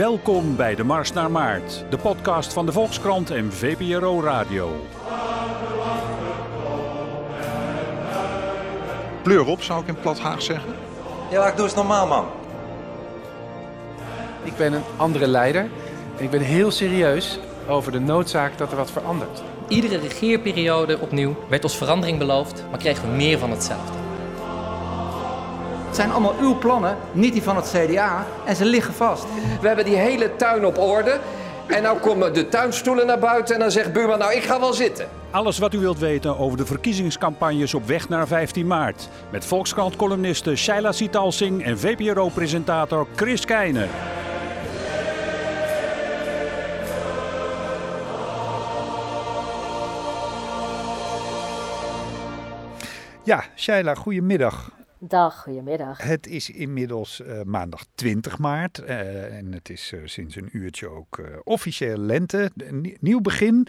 Welkom bij de Mars naar Maart, de podcast van de Volkskrant en VPRO Radio. Pleur op, zou ik in plat Haag zeggen. Ja, ik doe eens normaal, man. Ik ben een andere leider en ik ben heel serieus over de noodzaak dat er wat verandert. Iedere regeerperiode opnieuw werd ons verandering beloofd, maar kregen we meer van hetzelfde. Het zijn allemaal uw plannen, niet die van het CDA, en ze liggen vast. We hebben die hele tuin op orde. En nou komen de tuinstoelen naar buiten en dan zegt buurman, nou ik ga wel zitten. Alles wat u wilt weten over de verkiezingscampagnes op weg naar 15 maart. Met Volkskrant-columniste Shaila Sitalsing en VPRO-presentator Chris Keijner. Ja, Shaila, goedemiddag. Dag, goedemiddag. Het is inmiddels uh, maandag 20 maart uh, en het is uh, sinds een uurtje ook officieel lente, nieuw begin.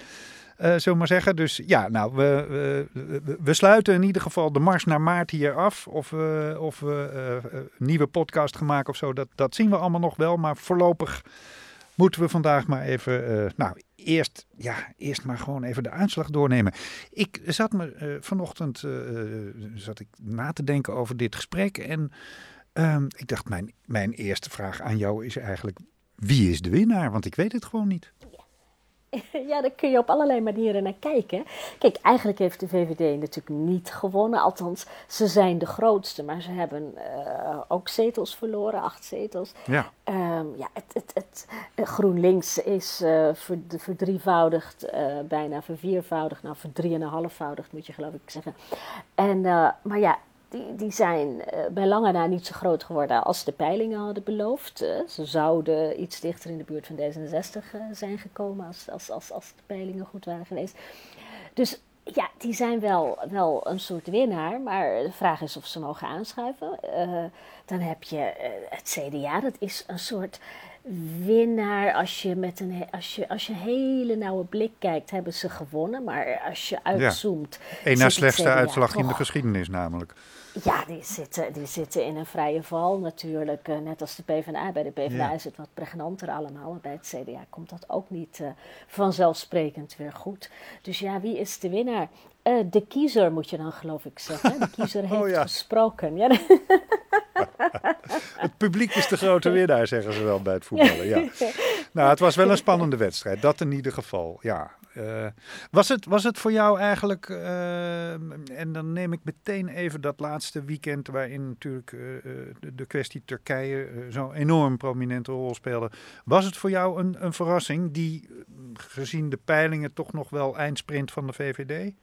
Zullen maar zeggen. Dus ja, nou, we, we, we, sluiten in ieder geval de mars naar maart hier af. Of we, of we een nieuwe podcast gaan maken of zo, dat, dat zien we allemaal nog wel. Maar voorlopig moeten we vandaag maar even, uh, nou, eerst, ja, eerst maar gewoon even de uitslag doornemen. Ik zat me uh, vanochtend uh, zat ik na te denken over dit gesprek en ehm, ik dacht, mijn, mijn eerste vraag aan jou is eigenlijk, wie is de winnaar? Want ik weet het gewoon niet. Ja, daar kun je op allerlei manieren naar kijken. Kijk, eigenlijk heeft de VVD natuurlijk niet gewonnen. Althans, ze zijn de grootste, maar ze hebben uh, ook zetels verloren, acht zetels. Ja. Um, ja, het, het, het, GroenLinks is uh, verdrievoudigd, uh, bijna verviervoudigd, nou verdrieënhalfvoudigd moet je geloof ik zeggen. En, maar ja, die, die zijn uh, bij lange na niet zo groot geworden als de peilingen hadden beloofd. Uh, ze zouden iets dichter in de buurt van D66 uh, zijn gekomen als, als, als, als de peilingen goed waren geweest. Dus ja, die zijn wel, wel een soort winnaar, maar de vraag is of ze mogen aanschuiven. dan heb je het CDA, dat is een soort winnaar. Als je met een, als je, als je hele nauwe blik kijkt, hebben ze gewonnen. Maar als je uitzoomt. Ja. Eén na slechtste uitslag in de geschiedenis, namelijk. Ja, die zitten, die zitten in een vrije val natuurlijk. Uh, net als de PvdA. Bij de PvdA ja. is het wat pregnanter allemaal. Maar bij het CDA komt dat ook niet uh, vanzelfsprekend weer goed. Dus ja, wie is de winnaar? Uh, de kiezer moet je dan geloof ik zeggen. De kiezer heeft oh, ja. gesproken. Ja. het publiek is de grote winnaar, zeggen ze wel bij het voetballen. Ja. Nou, het was wel een spannende wedstrijd. Dat in ieder geval, ja. Uh, was, het, was het voor jou eigenlijk, uh, en dan neem ik meteen even dat laatste weekend waarin natuurlijk de, de, kwestie Turkije zo'n enorm prominente rol speelde. Was het voor jou een, een verrassing die, gezien de peilingen, toch nog wel eindsprint van de VVD?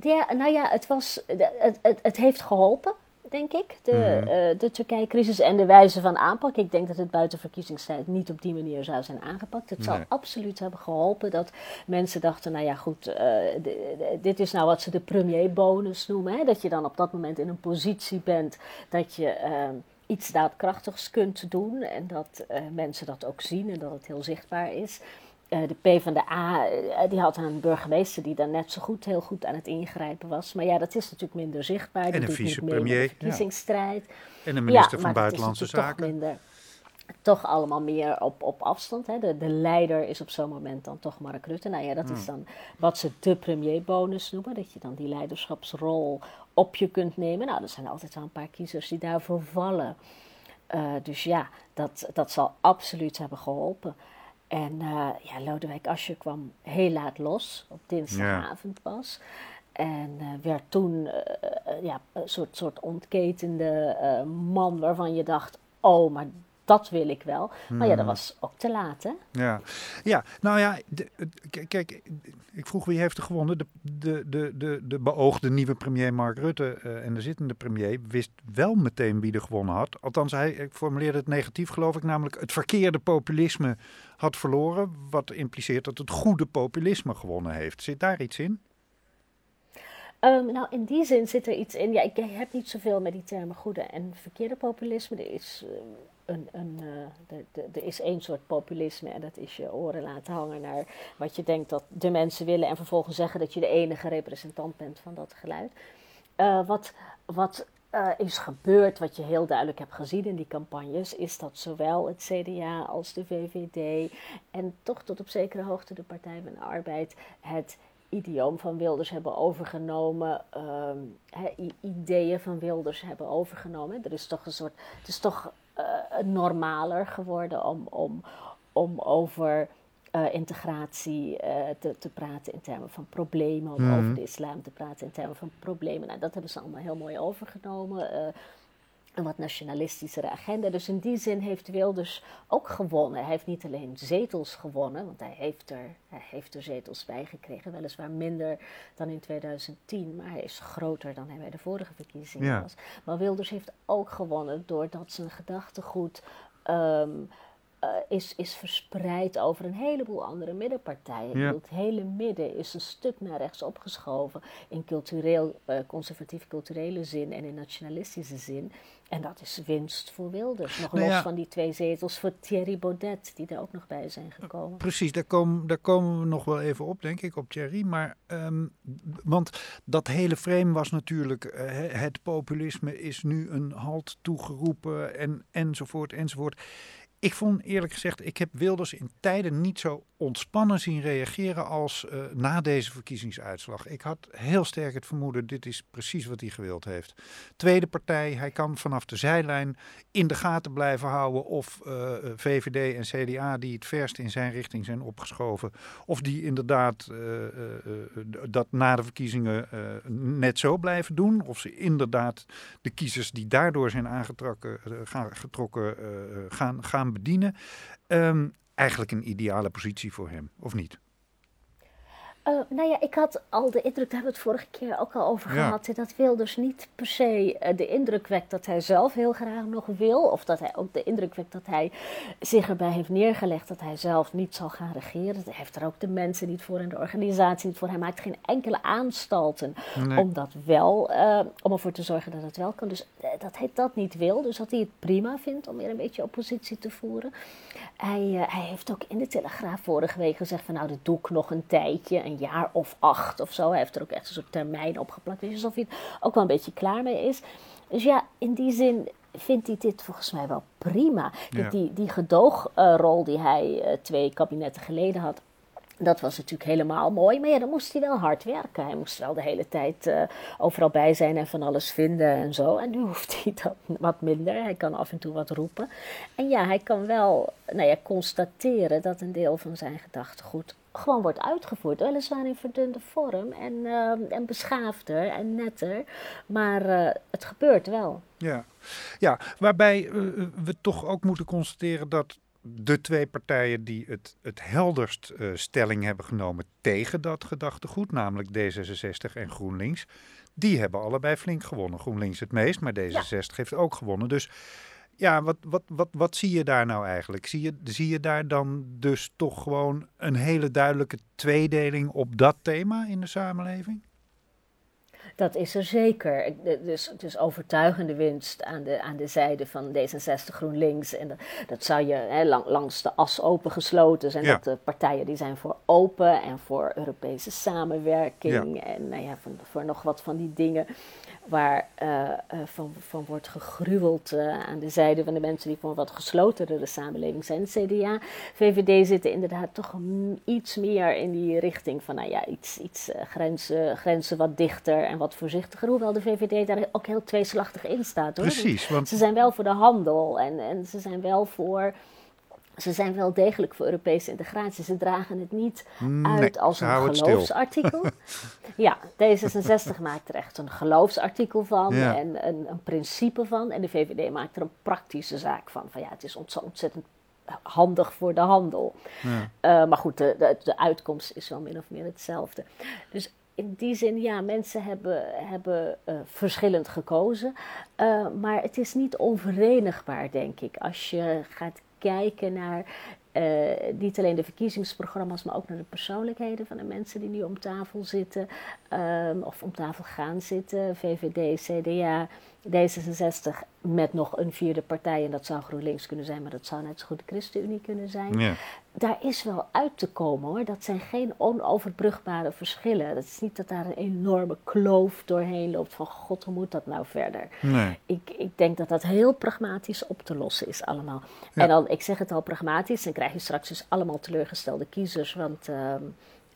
Ja, nou ja, het, was, het, het, het heeft geholpen denk ik. De, mm. uh, de Turkije-crisis en de wijze van aanpak. Ik denk dat het buiten verkiezingstijd niet op die manier zou zijn aangepakt. Het zou absoluut hebben geholpen dat mensen dachten: nou ja, goed, uh, dit is nou wat ze de premierbonus noemen. Hè? Dat je dan op dat moment in een positie bent dat je. Uh, iets daadkrachtigs kunt doen en dat mensen dat ook zien en dat het heel zichtbaar is. Uh, de PvdA, uh, die had een burgemeester die dan net zo goed, heel goed aan het ingrijpen was. Maar ja, dat is natuurlijk minder zichtbaar. En een vicepremier. De verkiezingsstrijd. Ja. En een minister ja, van Buitenlandse Zaken. Toch, minder, toch allemaal meer op, op afstand. Hè. De, de leider is op zo'n moment dan toch Mark Rutte. Nou ja, dat hmm. is dan wat ze de premierbonus noemen. Dat je dan die leiderschapsrol op je kunt nemen. Nou, er zijn altijd wel een paar kiezers die daarvoor vallen. Uh, dus ja, dat, dat zal absoluut hebben geholpen. En uh, ja, Lodewijk Asscher kwam heel laat los, op dinsdagavond pas. En uh, werd toen uh, ja, een soort, soort ontketende man waarvan je dacht: oh, maar dat wil ik wel. Hmm. Maar ja, dat was ook te laat, hè? Ja, ja nou ja, de, kijk, ik vroeg wie heeft er gewonnen. De, de, de, de, de beoogde nieuwe premier Mark Rutte uh, en de zittende premier wist wel meteen wie er gewonnen had. Althans, hij ik formuleerde het negatief, geloof ik, namelijk het verkeerde populisme had verloren. Wat impliceert dat het goede populisme gewonnen heeft. Zit daar iets in? Um, nou, in die zin zit er iets in. Ja, ik heb niet zoveel met die termen goede en verkeerde populisme. Er is, uh, een, een, uh, er is één soort populisme en dat is je oren laten hangen naar wat je denkt dat de mensen willen en vervolgens zeggen dat je de enige representant bent van dat geluid. Uh, wat wat eh, is gebeurd, wat je heel duidelijk hebt gezien in die campagnes, is dat zowel het CDA als de VVD en toch tot op zekere hoogte de Partij van de Arbeid het idioom van Wilders hebben overgenomen, ehm, ideeën van Wilders hebben overgenomen. Er is toch een soort, het is toch normaler geworden om, om, om over uh, integratie uh, te, te, praten in termen van problemen, om Mhm. over de islam te praten in termen van problemen. Nou, dat hebben ze allemaal heel mooi overgenomen. Uh, een wat nationalistischere agenda. Dus in die zin heeft Wilders ook gewonnen. Hij heeft niet alleen zetels gewonnen, want hij heeft er, hij heeft er zetels bij gekregen. Weliswaar minder dan in 2010, maar hij is groter dan hij bij de vorige verkiezingen Ja. was. Maar Wilders heeft ook gewonnen doordat zijn gedachtegoed. Um, uh, is, is verspreid over een heleboel andere middenpartijen. Ja. Het hele midden is een stuk naar rechts opgeschoven in cultureel, uh, conservatief culturele zin en in nationalistische zin. En dat is winst voor Wilders. Nog Nou los ja. van die twee zetels voor Thierry Baudet, die er ook nog bij zijn gekomen. Precies, daar komen, daar komen we nog wel even op, denk ik, op Thierry. Maar, um, want dat hele frame was natuurlijk, uh, het populisme is nu een halt toegeroepen en, enzovoort, enzovoort. Ik vond eerlijk gezegd, ik heb Wilders in tijden niet zo ontspannen zien reageren als uh, na deze verkiezingsuitslag. Ik had heel sterk het vermoeden, dit is precies wat hij gewild heeft. Tweede partij, hij kan vanaf de zijlijn in de gaten blijven houden of uh, VVD en CDA die het verst in zijn richting zijn opgeschoven. Of die inderdaad uh, dat na de verkiezingen net zo blijven doen. Of ze inderdaad de kiezers die daardoor zijn aangetrokken gaan, getrokken, gaan, gaan bedienen. Um, eigenlijk een ideale positie voor hem, of niet? Uh, nou ja, ik had al de indruk, daar hebben we het vorige keer ook al over Ja. gehad, dat Wilders niet per se uh, de indruk wekt dat hij zelf heel graag nog wil, of dat hij ook de indruk wekt dat hij zich erbij heeft neergelegd dat hij zelf niet zal gaan regeren. Hij heeft er ook de mensen niet voor en de organisatie niet voor. Hij maakt geen enkele aanstalten Nee. om dat wel, uh, om ervoor te zorgen dat het wel kan. Dus dat hij dat niet wil, dus dat hij het prima vindt om weer een beetje oppositie te voeren. Hij, hij heeft ook in de Telegraaf vorige week gezegd van nou, dat doe ik nog een tijdje, een jaar of acht of zo. Hij heeft er ook echt een soort termijn opgeplakt. Dus alsof hij er ook wel een beetje klaar mee is. Dus ja, in die zin vindt hij dit volgens mij wel prima. Ja. Die, die gedoogrol die hij uh, twee kabinetten geleden had. Dat was natuurlijk helemaal mooi, maar ja, dan moest hij wel hard werken. Hij moest wel de hele tijd uh, overal bij zijn en van alles vinden en zo. En nu hoeft hij dat wat minder. Hij kan af en toe wat roepen. En ja, hij kan wel nou ja, constateren dat een deel van zijn gedachtegoed gewoon wordt uitgevoerd. Weliswaar in verdunde vorm en, uh, en beschaafder en netter. Maar uh, het gebeurt wel. Ja, ja waarbij we toch ook moeten constateren dat de twee partijen die het, het helderst uh, stelling hebben genomen tegen dat gedachtegoed, namelijk D66 en GroenLinks, die hebben allebei flink gewonnen. GroenLinks het meest, maar D66 ja. heeft ook gewonnen. Dus ja, wat, wat, wat, wat zie je daar nou eigenlijk? Zie je, zie je daar dan dus toch gewoon een hele duidelijke tweedeling op dat thema in de samenleving? Dat is er zeker. Dus, dus overtuigende winst aan de, aan de zijde van D66 GroenLinks. En dat, dat zou je hè, lang, langs de as open gesloten zijn. Ja. Dat de partijen die zijn voor open en voor Europese samenwerking. Ja. En nou ja, van, voor nog wat van die dingen waar uh, uh, van, van wordt gegruweld uh, aan de zijde van de mensen die voor een wat geslotenere samenleving zijn. CDA, VVD zitten inderdaad toch iets meer in die richting van nou ja, iets, iets grenzen, grenzen wat dichter en wat voorzichtiger. Hoewel de VVD daar ook heel tweeslachtig in staat. Hoor. Precies. Want... Ze zijn wel voor de handel en, en ze zijn wel voor ze zijn wel degelijk voor Europese integratie. Ze dragen het niet nee, uit als een geloofsartikel. ja, D66 maakt er echt een geloofsartikel van ja. en een, een, principe van. En de VVD maakt er een praktische zaak van. Van ja, het is ontzettend handig voor de handel. Ja. Uh, maar goed, de, de, de uitkomst is wel min of meer hetzelfde. Dus in die zin, ja, mensen hebben, hebben uh, verschillend gekozen. Uh, maar het is niet onverenigbaar, denk ik. Als je gaat kijken naar uh, niet alleen de verkiezingsprogramma's, maar ook naar de persoonlijkheden van de mensen die nu om tafel zitten um, of om tafel gaan zitten. VVD, CDA, D66 met nog een vierde partij, en dat zou GroenLinks kunnen zijn, maar dat zou net zo goed de ChristenUnie kunnen zijn. Ja. Daar is wel uit te komen hoor. Dat zijn geen onoverbrugbare verschillen. Dat is niet dat daar een enorme kloof doorheen loopt van god, hoe moet dat nou verder? Nee. Ik, ik denk dat dat heel pragmatisch op te lossen is allemaal. Ja. En dan, ik zeg het al pragmatisch, dan krijg je straks dus allemaal teleurgestelde kiezers, want ehm,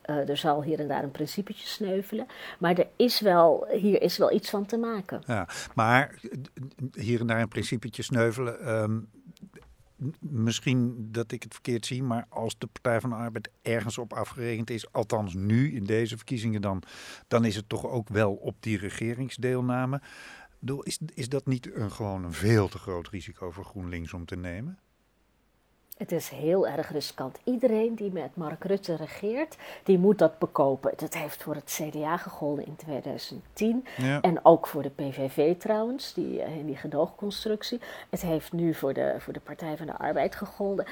eh, er zal hier en daar een principetje sneuvelen. Maar er is wel, hier is wel iets van te maken. Ja, maar eh, hier en daar een principetje sneuvelen. ehm, misschien dat ik het verkeerd zie, maar als de Partij van de Arbeid ergens op afgerekend is, althans nu in deze verkiezingen, dan, dan is het toch ook wel op die regeringsdeelname. Is, is dat niet een, gewoon een veel te groot risico voor GroenLinks om te nemen? Het is heel erg riskant. Iedereen die met Mark Rutte regeert, die moet dat bekopen. Dat heeft voor het CDA gegolden in 2010. Ja. En ook voor de PVV trouwens, die, eh, in die gedoogconstructie. Het heeft nu voor de, voor de Partij van de Arbeid gegolden.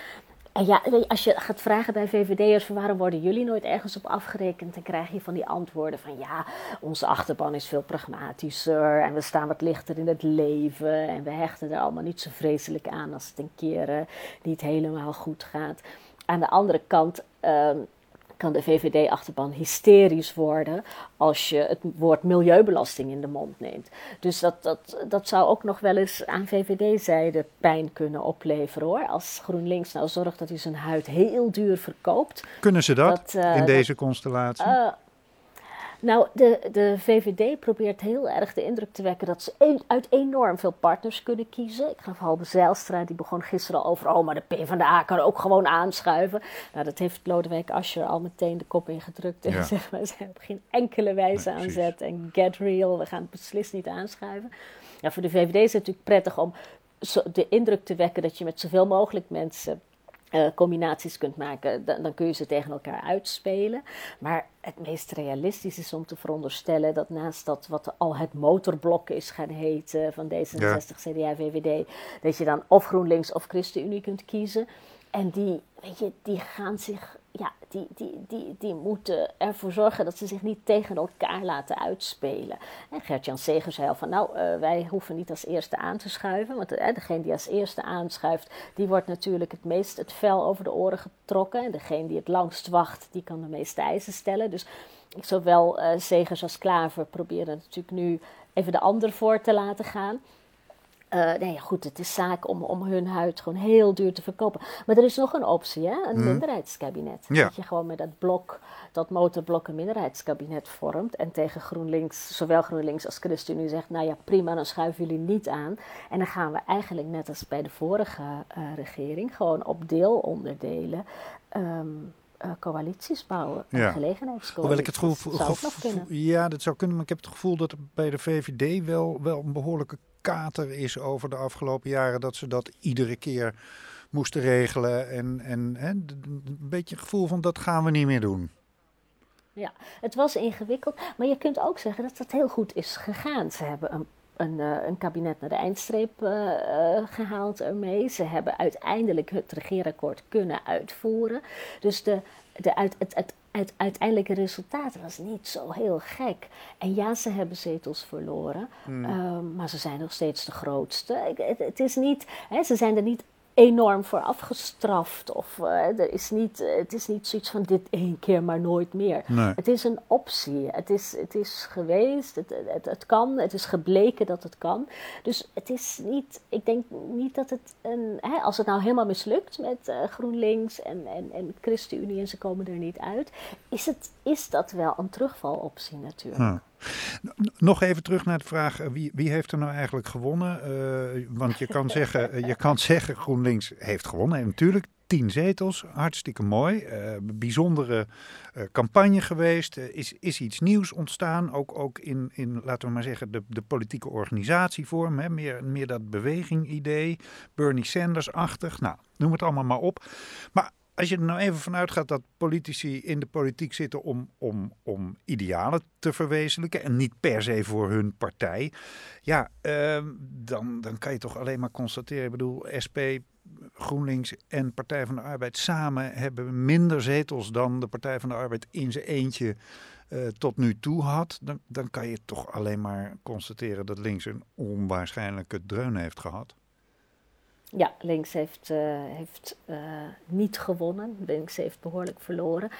En ja, als je gaat vragen bij VVD'ers van waarom worden jullie nooit ergens op afgerekend, dan krijg je van die antwoorden van ja, onze achterban is veel pragmatischer en we staan wat lichter in het leven en we hechten er allemaal niet zo vreselijk aan als het een keer eh, niet helemaal goed gaat. Aan de andere kant ehm, kan de VVD-achterban hysterisch worden als je het woord milieubelasting in de mond neemt. Dus dat, dat, dat zou ook nog wel eens aan VVD-zijde pijn kunnen opleveren hoor. Als GroenLinks nou zorgt dat hij zijn huid heel duur verkoopt. Kunnen ze dat, Dat, eh, in deze constellatie? Eh, nou, de, de VVD probeert heel erg de indruk te wekken dat ze een- uit enorm veel partners kunnen kiezen. Ik gaf Halbe Zijlstra, die begon gisteren al over, oh, maar de PvdA kan ook gewoon aanschuiven. Nou, dat heeft Lodewijk Asscher al meteen de kop ingedrukt. En Ja. zegt, we zijn op geen enkele wijze Nee, aan zet. En get real, we gaan het beslist niet aanschuiven. Ja, voor de VVD is het natuurlijk prettig om de indruk te wekken dat je met zoveel mogelijk mensen eh, combinaties kunt maken, dan, dan kun je ze tegen elkaar uitspelen. Maar het meest realistisch is om te veronderstellen dat naast dat wat al het motorblok is gaan heten van D66, CDA, VVD, dat je dan of GroenLinks of ChristenUnie kunt kiezen. En die, weet je, die gaan zich, ja, die, die, die, die moeten ervoor zorgen dat ze zich niet tegen elkaar laten uitspelen. En Gert-Jan Segers zei al van, nou, eh, wij hoeven niet als eerste aan te schuiven. Want eh, degene die als eerste aanschuift, die wordt natuurlijk het meest het vel over de oren getrokken. En degene die het langst wacht, die kan de meeste eisen stellen. Dus zowel eh Segers als Klaver proberen natuurlijk nu even de ander voor te laten gaan. Eh, nee, ja, goed, het is zaak om, om hun huid gewoon heel duur te verkopen. Maar er is nog een optie, hè? een minderheidskabinet. Ja. Dat je gewoon met dat blok, dat motorblok, een minderheidskabinet vormt. En tegen GroenLinks, zowel GroenLinks als ChristenUnie zegt: Nou ja, prima, dan schuiven jullie niet aan. En dan gaan we eigenlijk, net als bij de vorige eh, regering, gewoon op deelonderdelen. ehm, eh, coalities bouwen, Ja. ja. gelegenheidscoalities. Hoewel ik het gevoel, Dat zou ook nog gevoel- kunnen. ja, dat zou kunnen, maar ik heb het gevoel dat er bij de VVD wel, wel een behoorlijke kater is over de afgelopen jaren dat ze dat iedere keer moesten regelen en, en hè, een beetje het gevoel van dat gaan we niet meer doen. Ja, het was ingewikkeld, maar je kunt ook zeggen dat dat heel goed is gegaan. Ze hebben een, een, eh, een kabinet naar de eindstreep eh, eh, gehaald ermee. Ze hebben uiteindelijk het regeerakkoord kunnen uitvoeren. Dus de, de uit, het, het, het uiteindelijke resultaat was niet zo heel gek. En ja, ze hebben zetels verloren, ehm, maar ze zijn nog steeds de grootste. Ik- Het, het is niet, hè, ze zijn er niet enorm voor afgestraft. Of eh, er is niet, het is niet zoiets van dit één keer maar nooit meer. Nee. Het is een optie. Het is, het is geweest, het, het, het kan, het is gebleken dat het kan. Dus het is niet, ik denk niet dat het een, hè, als het nou helemaal mislukt met eh, GroenLinks en, en, en ChristenUnie en ze komen er niet uit, is, het, is dat wel een terugvaloptie natuurlijk. Nog even terug naar de vraag, eh, wie, wie heeft er nou eigenlijk gewonnen? Eh, want je kan, zeggen, eh, je kan zeggen GroenLinks heeft gewonnen. En natuurlijk, tien zetels, hartstikke mooi. Bijzondere campagne geweest. Is, is iets nieuws ontstaan, ook, ook in, in, laten we maar zeggen, de, de politieke organisatievorm. Hè? Meer, meer dat beweging-idee, Bernie Sanders-achtig. Nou, noem het allemaal maar op. Maar als je er nou even vanuit gaat dat politici in de politiek zitten om, om, om idealen te verwezenlijken en niet per se voor hun partij, ja, ehm, dan, dan kan je toch alleen maar constateren. Ik bedoel, SP, GroenLinks en Partij van de Arbeid samen hebben minder zetels dan de Partij van de Arbeid in zijn eentje eh, tot nu toe had, dan, dan kan je toch alleen maar constateren dat links een onwaarschijnlijke dreun heeft gehad. Ja, links heeft, uh, heeft uh, niet gewonnen. Links heeft behoorlijk verloren.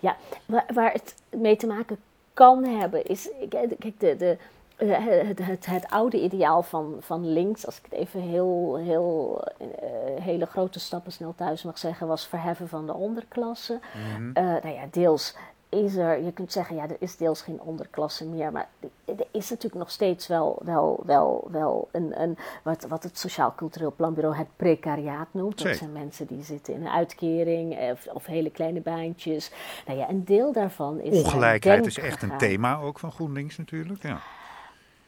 Ja, waar, waar het mee te maken kan hebben is. Kijk, de, de, het, het, het, oude ideaal van, van links, als ik het even heel, heel uh, hele grote stappen snel thuis mag zeggen, was verheffen van de onderklasse. Mm -hmm. uh, nou ja, deels is er, je kunt zeggen, ja, er is deels geen onderklasse meer, maar er is natuurlijk nog steeds wel, wel, wel, wel een, een wat, wat het Sociaal Cultureel Planbureau het precariaat noemt. Dat zijn mensen die zitten in een uitkering of, of hele kleine baantjes. Nou ja, een deel daarvan is. Ongelijkheid is echt een thema ook van GroenLinks natuurlijk. Ja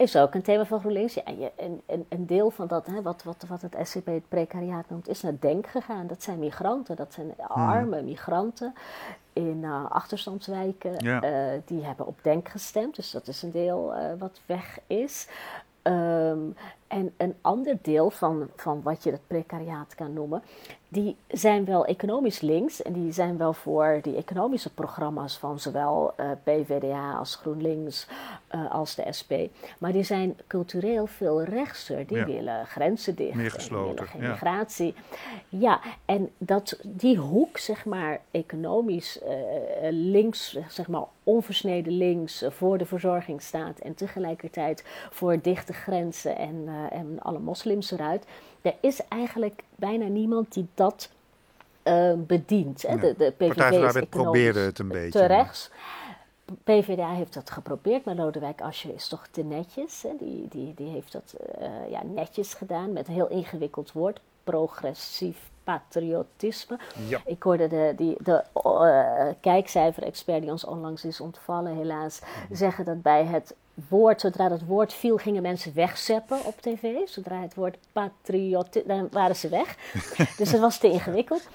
is ook een thema van GroenLinks. Ja, en, en, een deel van dat, hè, wat, wat, wat het SCP het precariaat noemt, is naar Denk gegaan. Dat zijn migranten, dat zijn arme migranten in uh, achterstandswijken. Ja. Uh, die hebben op Denk gestemd, dus dat is een deel uh, wat weg is. Um, en een ander deel van, van wat je het precariaat kan noemen, die zijn wel economisch links en die zijn wel voor die economische programma's van zowel uh, PVDA als GroenLinks uh, als de SP. Maar die zijn cultureel veel rechtser. Die ja. willen grenzen dicht. Meer gesloten. geen migratie. Ja, en dat, die hoek, zeg maar, economisch uh, links, zeg maar, onversneden links voor de verzorging staat en tegelijkertijd voor dichte grenzen en en alle moslims eruit. Er is eigenlijk bijna niemand die dat uh, bedient. Hè? De, de PVV is probeerde het een beetje. Te rechts. PvdA heeft dat geprobeerd, maar Lodewijk Asscher is toch te netjes. Hè? Die, die, die heeft dat uh, ja, netjes gedaan met een heel ingewikkeld woord. Progressief patriotisme. Ja. Ik hoorde de, die, de uh, kijkcijfer-expert die ons onlangs is ontvallen, helaas, mm. zeggen dat bij het woord, zodra dat woord viel, gingen mensen wegzeppen op tv. Zodra het woord patriot, dan waren ze weg. dus het was te ingewikkeld.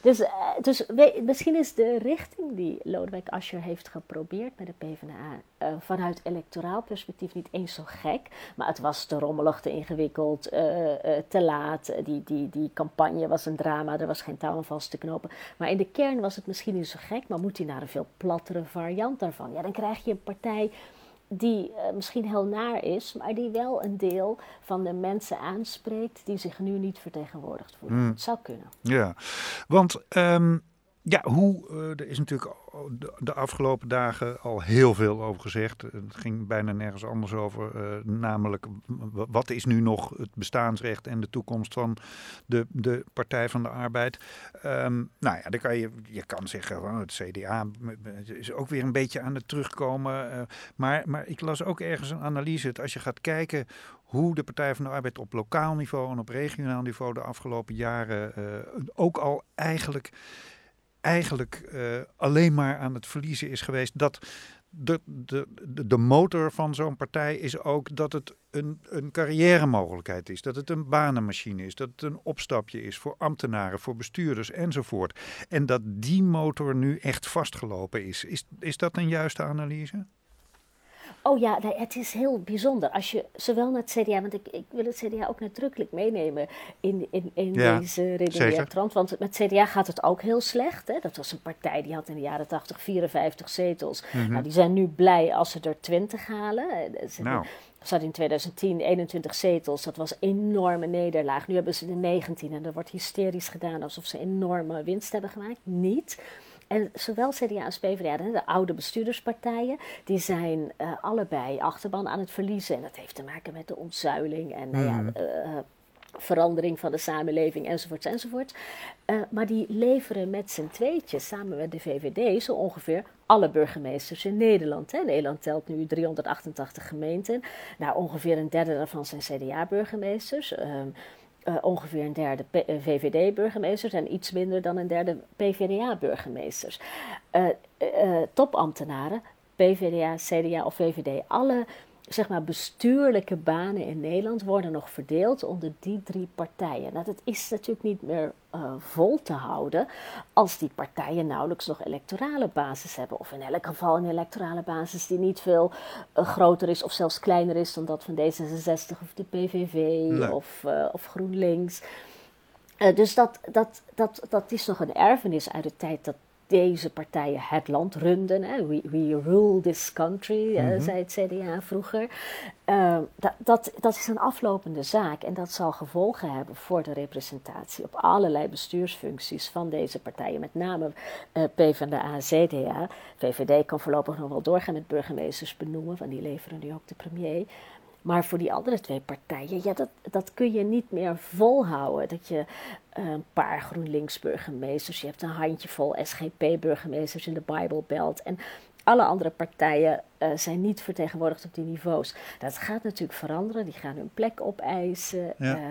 Dus, uh, dus misschien is de richting die Lodewijk Asscher heeft geprobeerd met de PvdA uh, vanuit electoraal perspectief niet eens zo gek. Maar het was te rommelig, te ingewikkeld, uh, te laat. Die, die, die campagne was een drama, er was geen touw aan vast te knopen. Maar in de kern was het misschien niet zo gek, maar moet hij naar een veel plattere variant daarvan? Ja, dan krijg je een partij die uh, misschien heel naar is, maar die wel een deel van de mensen aanspreekt die zich nu niet vertegenwoordigd voelen. Mm. Het zou kunnen. Ja, want um, ja, hoe, uh, er is natuurlijk de, afgelopen dagen al heel veel over gezegd. Het ging bijna nergens anders over. Uh, namelijk, wat is nu nog het bestaansrecht en de toekomst van de, de Partij van de Arbeid? Um, nou ja, dan kan je, je kan zeggen, oh, het CDA is ook weer een beetje aan het terugkomen. Uh, maar, maar ik las ook ergens een analyse. Als je gaat kijken hoe de Partij van de Arbeid op lokaal niveau en op regionaal niveau de afgelopen jaren ook al eigenlijk eigenlijk uh, alleen maar aan het verliezen is geweest. Dat de, de, de motor van zo'n partij is ook dat het een, een carrière mogelijkheid is. Dat het een banenmachine is. Dat het een opstapje is voor ambtenaren, voor bestuurders enzovoort. En dat die motor nu echt vastgelopen is. Is, is dat een juiste analyse? Oh ja, het is heel bijzonder. Als je zowel naar het CDA, want ik, ik wil het CDA ook nadrukkelijk meenemen in, in, in ja, deze redeneertrand. Want met CDA gaat het ook heel slecht. Hè? Dat was een partij die had in de jaren 80 54 zetels. Mm -hmm. nou, die zijn nu blij als ze er 20 halen. Ze nou. zat in 2010 21 zetels. Dat was een enorme nederlaag. Nu hebben ze er 19 en er wordt hysterisch gedaan alsof ze enorme winst hebben gemaakt. Niet. En zowel CDA als PvdA, de oude bestuurderspartijen, die zijn uh, allebei achterban aan het verliezen. En dat heeft te maken met de ontzuiling en nou ja, uh, verandering van de samenleving enzovoort enzovoort. Uh, maar die leveren met z'n tweetjes samen met de VVD zo ongeveer alle burgemeesters in Nederland. Hè. Nederland telt nu 388 gemeenten. Nou, ongeveer een derde daarvan zijn CDA-burgemeesters. Uh, ongeveer een derde VVD-burgemeesters en iets minder dan een derde PVDA-burgemeesters. Uh, uh, topambtenaren, PVDA, CDA of VVD, alle zeg maar, bestuurlijke banen in Nederland worden nog verdeeld onder die drie partijen. Nou, dat is natuurlijk niet meer uh, vol te houden als die partijen nauwelijks nog electorale basis hebben. Of in elk geval een electorale basis die niet veel uh, groter is of zelfs kleiner is dan dat van D66 of de PVV nee. of, uh, of GroenLinks. dus dat, dat, dat, dat is nog een erfenis uit de tijd dat deze partijen het land runden. Hè. We, we rule this country, eh, zei het CDA vroeger. Uh, dat, dat, dat is een aflopende zaak en dat zal gevolgen hebben voor de representatie op allerlei bestuursfuncties van deze partijen, met name uh, PvdA, CDA. VVD kan voorlopig nog wel doorgaan met burgemeesters benoemen, want die leveren nu ook de premier. Maar voor die andere twee partijen, ja, dat, dat kun je niet meer volhouden. Dat je een paar GroenLinks-burgemeesters, je hebt een handjevol SGP-burgemeesters in de Bible Belt. En alle andere partijen uh, zijn niet vertegenwoordigd op die niveaus. Dat gaat natuurlijk veranderen, die gaan hun plek opeisen. Ja. Uh,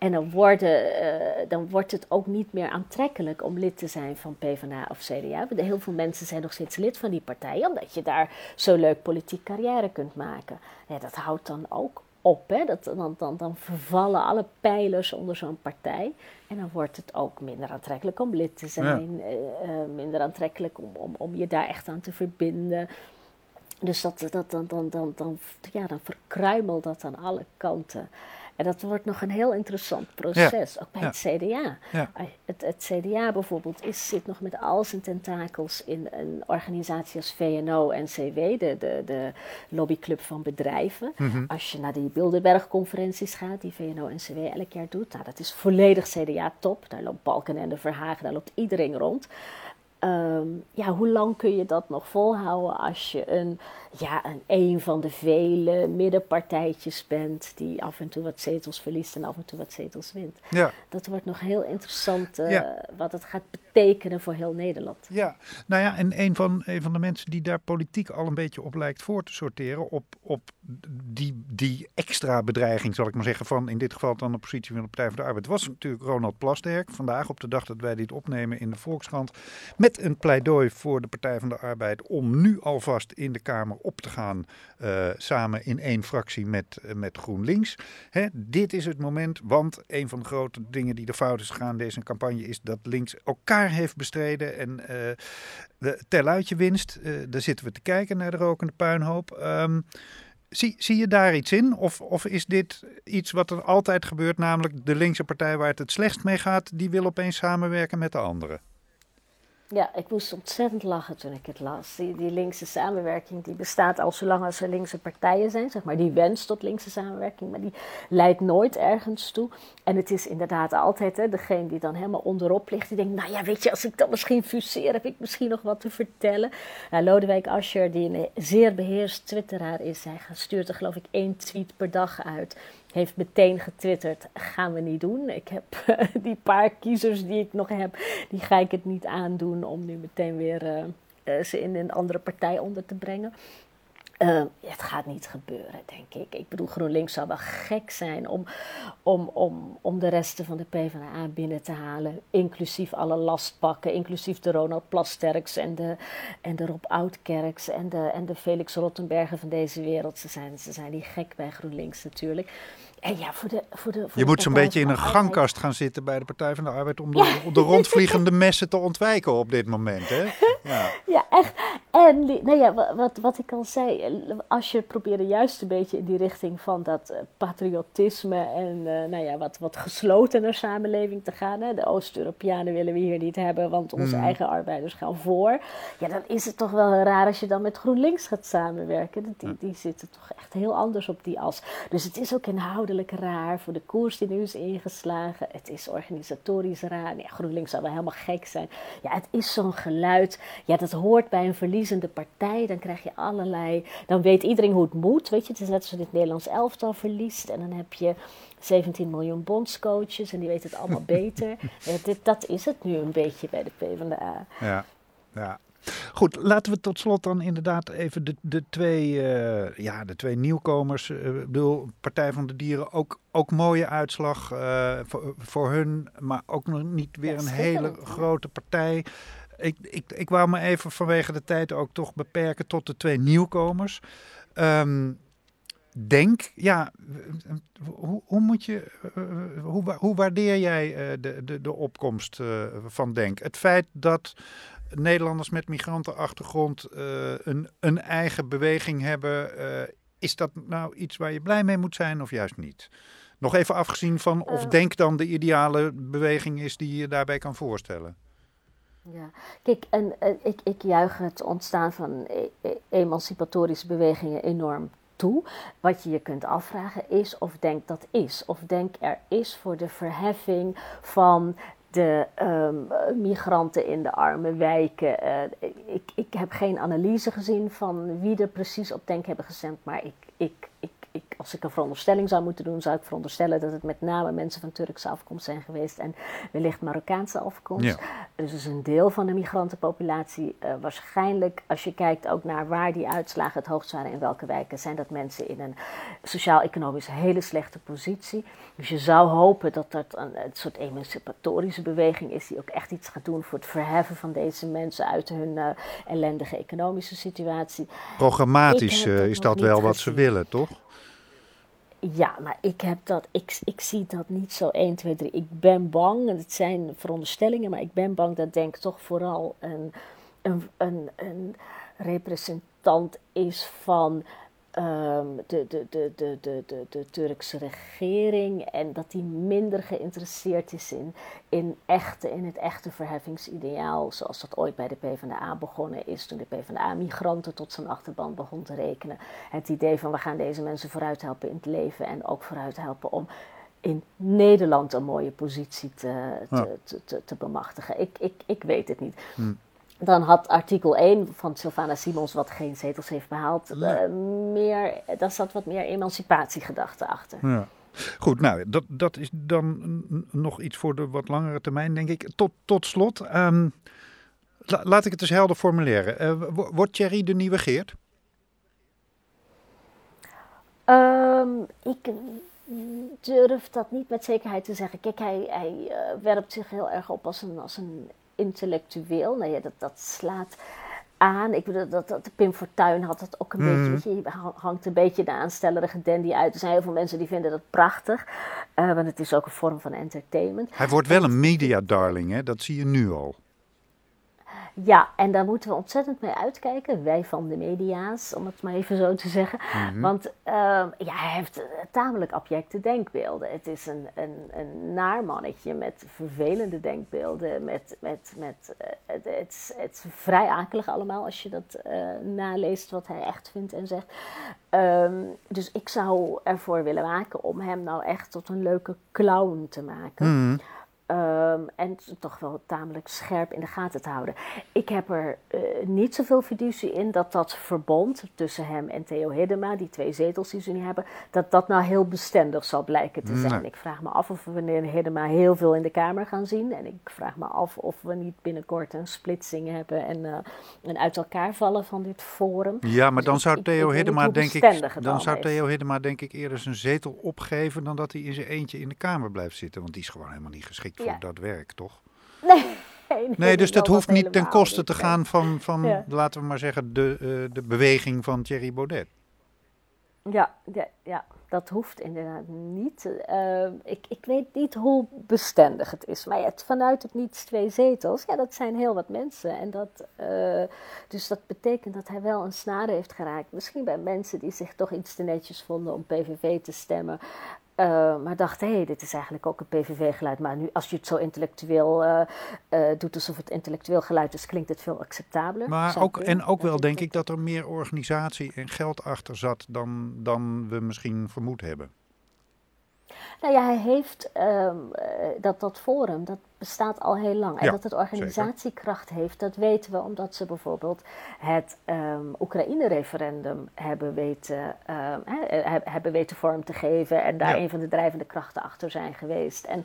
en dan, worden, uh, dan wordt het ook niet meer aantrekkelijk om lid te zijn van PvdA of CDA. Heel veel mensen zijn nog steeds lid van die partijen, omdat je daar zo leuk politiek carrière kunt maken. Ja, dat houdt dan ook op. Hè? Dat, dan, dan, dan vervallen alle pijlers onder zo'n partij. En dan wordt het ook minder aantrekkelijk om lid te zijn. Ja. Uh, minder aantrekkelijk om, om, om je daar echt aan te verbinden. Dus dat, dat, dan, dan, dan, dan, ja, dan verkruimelt dat aan alle kanten. En dat wordt nog een heel interessant proces, ja. ook bij ja. het CDA. Ja. Het, het, CDA bijvoorbeeld is, zit nog met al zijn tentakels in een organisatie als VNO-NCW, de, de, de lobbyclub van bedrijven. Mm -hmm. Als je naar die Bilderberg-conferenties gaat, die VNO-NCW elk jaar doet, nou, dat is volledig CDA-top. Daar loopt Balken en de Verhagen, daar loopt iedereen rond. Um, ja, hoe lang kun je dat nog volhouden als je een, ja, een, een van de vele middenpartijtjes bent die af en toe wat zetels verliest en af en toe wat zetels wint? Ja. Dat wordt nog heel interessant uh, ja. wat het gaat betekenen voor heel Nederland. Ja, nou ja, en een van, een van de mensen die daar politiek al een beetje op lijkt voor te sorteren, op, op die, die extra bedreiging, zal ik maar zeggen, van in dit geval dan de positie van de Partij voor de Arbeid, was natuurlijk Ronald Plasterk. Vandaag op de dag dat wij dit opnemen in de Volkskrant. Met een pleidooi voor de Partij van de Arbeid om nu alvast in de Kamer op te gaan. Uh, samen in één fractie met, uh, met GroenLinks. Hè, dit is het moment, want een van de grote dingen die er fout is gegaan deze campagne is dat links elkaar heeft bestreden. En uh, de teluitje winst, daar zitten we te kijken naar de rokende puinhoop. Um, Zie, zie je daar iets in? Of, of is dit iets wat er altijd gebeurt, namelijk de linkse partij waar het het slechtst mee gaat, die wil opeens samenwerken met de anderen? Ja, ik moest ontzettend lachen toen ik het las. Die, linkse samenwerking die bestaat al zolang als er linkse partijen zijn, zeg maar. Die wens tot linkse samenwerking, maar die leidt nooit ergens toe. En het is inderdaad altijd hè, degene die dan helemaal onderop ligt. Die denkt, nou ja, weet je, als ik dan misschien fuseer, heb ik misschien nog wat te vertellen. Nou, Lodewijk Asscher, die een zeer beheerst twitteraar is, hij stuurt er geloof ik één tweet per dag uit heeft meteen getwitterd, gaan we niet doen. Ik heb die paar kiezers die ik nog heb, die ga ik het niet aandoen om nu meteen weer uh, uh, ze in een andere partij onder te brengen. Uh, het gaat niet gebeuren, denk ik. Ik bedoel, GroenLinks zou wel gek zijn om, om, om, om de resten van de PvdA binnen te halen. Inclusief alle lastpakken, inclusief de Ronald Plasterks en de, en de Rob Oudkerks en de, en de Felix Rottenbergen van deze wereld. Ze zijn, ze zijn niet gek bij GroenLinks natuurlijk. En ja, voor de, voor de, voor je moet zo'n beetje in een gangkast gaan zitten bij de Partij van de Arbeid om de, ja. de rondvliegende messen te ontwijken op dit moment. Hè? Ja. ja, echt. En nou ja, wat, wat ik al zei, als je probeert juist een beetje in die richting van dat patriotisme en uh, nou ja, wat, wat geslotener samenleving te gaan. Hè? De Oost-Europeanen willen we hier niet hebben, want onze mm. eigen arbeiders gaan voor. Ja, dan is het toch wel raar als je dan met GroenLinks gaat samenwerken. Die, die zitten toch echt heel anders op die as. Dus het is ook inhoudelijk raar voor de koers die nu is ingeslagen. Het is organisatorisch raar. Nee, GroenLinks zou wel helemaal gek zijn. Ja, het is zo'n geluid. Ja, dat hoort bij een verliezende partij. Dan krijg je allerlei. Dan weet iedereen hoe het moet. Weet je, het is net zoals het Nederlands elftal verliest. En dan heb je 17 miljoen bondscoaches en die weten het allemaal beter. Ja, dit, dat is het nu een beetje bij de PvdA. Ja, ja. Goed, laten we tot slot dan inderdaad even de, de, twee, uh, ja, de twee nieuwkomers. Uh, ik bedoel, Partij van de Dieren, ook, ook mooie uitslag uh, voor, voor hun, maar ook nog niet weer een hele grote partij. Ik, ik, ik wou me even vanwege de tijd ook toch beperken tot de twee nieuwkomers. Um, denk, ja, hoe, hoe moet je, hoe, hoe waardeer jij de, de, de opkomst van Denk? Het feit dat Nederlanders met migrantenachtergrond een, een eigen beweging hebben, is dat nou iets waar je blij mee moet zijn of juist niet? Nog even afgezien van of Denk dan de ideale beweging is die je daarbij kan voorstellen. Ja, kijk, en, eh, ik, ik juich het ontstaan van e- e- emancipatorische bewegingen enorm toe. Wat je je kunt afvragen is of denk dat is. Of denk er is voor de verheffing van de ehm, migranten in de arme wijken. Eh, ik, ik heb geen analyse gezien van wie er precies op denk hebben gestemd, maar ik, ik, ik ik, als ik een veronderstelling zou moeten doen, zou ik veronderstellen dat het met name mensen van Turkse afkomst zijn geweest en wellicht Marokkaanse afkomst. Ja. Dus is een deel van de migrantenpopulatie. Uh, waarschijnlijk, als je kijkt ook naar waar die uitslagen het hoogst waren in welke wijken, zijn dat mensen in een sociaal-economisch hele slechte positie. Dus je zou hopen dat dat een, een soort emancipatorische beweging is die ook echt iets gaat doen voor het verheffen van deze mensen uit hun uh, ellendige economische situatie. Programmatisch uh, is dat wel wat ze willen, toch? Ja, maar ik, heb dat, ik, ik zie dat niet zo 1, 2, 3. Ik ben bang, en het zijn veronderstellingen, maar ik ben bang dat Denk toch vooral een, een, een, een representant is van um, de, de, de, de, de, de, de Turkse regering en dat die minder geïnteresseerd is in, in, echte, in het echte verheffingsideaal, zoals dat ooit bij de PvdA begonnen is, toen de PvdA migranten tot zijn achterban begon te rekenen. Het idee van we gaan deze mensen vooruit helpen in het leven en ook vooruit helpen om in Nederland een mooie positie te, te, te, te, te bemachtigen. Ik, ik, ik weet het niet. Hm. Dan had artikel 1 van Sylvana Simons, wat geen zetels heeft behaald, uh, meer, daar zat wat meer emancipatiegedachte achter. Ja. Goed, nou, dat, dat is dan nog iets voor de wat langere termijn, denk ik. Tot, tot slot, ehm, la- laat ik het eens helder formuleren. Eh, wo- wordt Thierry de nieuwe Geert? Um, ik durf dat niet met zekerheid te zeggen. Kijk, hij, hij uh, werpt zich heel erg op als een, als een intellectueel. Nou ja, dat, dat slaat aan. Ik bedoel, dat, dat, Pim Fortuyn had dat ook een Mhm. beetje. Je, hangt een beetje de aanstellerige dandy uit. Er zijn heel veel mensen die vinden dat prachtig. Uh, want het is ook een vorm van entertainment. Hij wordt wel een media darling, hè? dat zie je nu al. Ja, en daar moeten we ontzettend mee uitkijken. Wij van de media's, om het maar even zo te zeggen. Mhm. Want uh, ja, hij heeft tamelijk abjecte denkbeelden. Het is een, een, een naar mannetje met vervelende denkbeelden. Met, met, met, uh, het, het, is, het is vrij akelig allemaal als je dat uh, naleest wat hij echt vindt en zegt. Um, dus ik zou ervoor willen maken om hem nou echt tot een leuke clown te maken. Mhm. Um, en toch wel tamelijk scherp in de gaten te houden. Ik heb er uh, niet zoveel fiducie in dat dat verbond tussen hem en Theo Hiddema, die twee zetels die ze nu hebben, dat dat nou heel bestendig zal blijken te zijn. Nee. Ik vraag me af of we wanneer Hiddema heel veel in de Kamer gaan zien. En ik vraag me af of we niet binnenkort een splitsing hebben en uh, een uit elkaar vallen van dit forum. Ja, maar dan Dus zou Theo ik Hiddema, denk ik, dan zou. Theo Hiddema denk ik eerder zijn zetel opgeven dan dat hij in zijn eentje in de Kamer blijft zitten. Want die is gewoon helemaal niet geschikt Ja. voor dat werk, toch? Nee, nee, Nee, dus dat hoeft niet ten koste te gaan van, van Ja. laten we maar zeggen, de, eh, de beweging van Thierry Baudet. Ja, ja, dat hoeft inderdaad niet. Uh, ik, ik weet niet hoe bestendig het is. Maar het, vanuit het niets twee zetels, ja, dat zijn heel wat mensen. En dat, uh, dus dat betekent dat hij wel een snade heeft geraakt. Misschien bij mensen die zich toch iets te netjes vonden om PVV te stemmen. Uh, maar dachten, hé, hey, dit is eigenlijk ook een PVV-geluid. Maar nu, als je het zo intellectueel uh, uh, doet alsof het intellectueel geluid is, klinkt het veel acceptabeler. Maar ook, en ook wel denk ik dat er meer organisatie en geld achter zat dan, dan we misschien vermoed hebben. Nou ja, hij heeft um, dat, dat forum, dat bestaat al heel lang. En Ja, dat het organisatiekracht heeft, dat weten we omdat ze bijvoorbeeld het um, Oekraïne-referendum hebben weten, um, he, hebben weten vorm te geven. En daar Ja. een van de drijvende krachten achter zijn geweest. En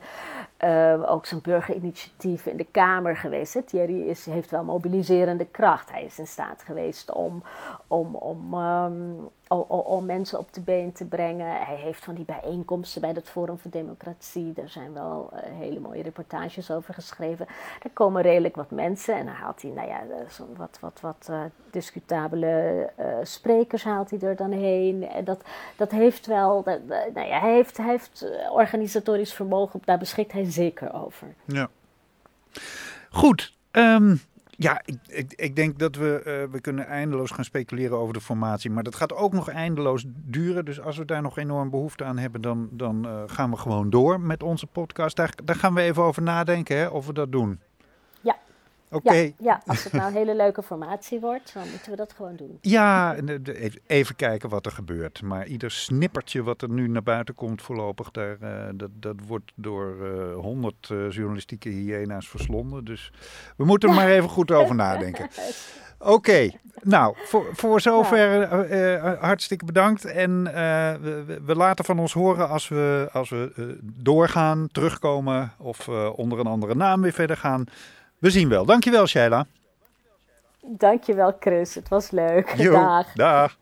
ook zijn burgerinitiatieven in de Kamer geweest. Hè. Thierry is, heeft wel mobiliserende kracht. Hij is in staat geweest om, om, om om, om, mensen op de been te brengen. Hij heeft van die bijeenkomsten bij het Forum voor Democratie. Daar zijn wel uh, hele mooie reportages over geschreven. Er komen redelijk wat mensen. En dan haalt hij, nou ja, zo'n wat, wat, wat uh, discutabele uh, sprekers haalt hij er dan heen. En dat, dat heeft wel, nou ja, hij heeft, heeft eh, organisatorisch vermogen. Daar beschikt hij zeker over. Ja. Goed. Um, ja, ik, ik, ik, denk dat we, uh, we kunnen eindeloos gaan speculeren over de formatie. Maar dat gaat ook nog eindeloos duren. Dus als we daar nog enorm behoefte aan hebben, dan, dan uh, gaan we gewoon door met onze podcast. Daar, daar gaan we even over nadenken hè, of we dat doen. Ja. Oké. Ja, ja, als het nou een hele leuke formatie wordt, dan moeten we dat gewoon doen. Ja, eh, even- kijken wat er gebeurt. Maar ieder snippertje wat er nu naar buiten komt voorlopig, daar, eh, dat, dat wordt door honderd journalistieke hyena's verslonden. Dus we moeten er maar even goed over nadenken. Oké, nou, voor, voor zover eh, eh, hartstikke bedankt. En eh, we, we- laten van ons horen als we, als we eh, doorgaan, terugkomen of eh, onder een andere naam weer verder gaan. We zien wel. Dankjewel, Sheila. Dankjewel Chris, het was leuk. Jo, Dag. dag.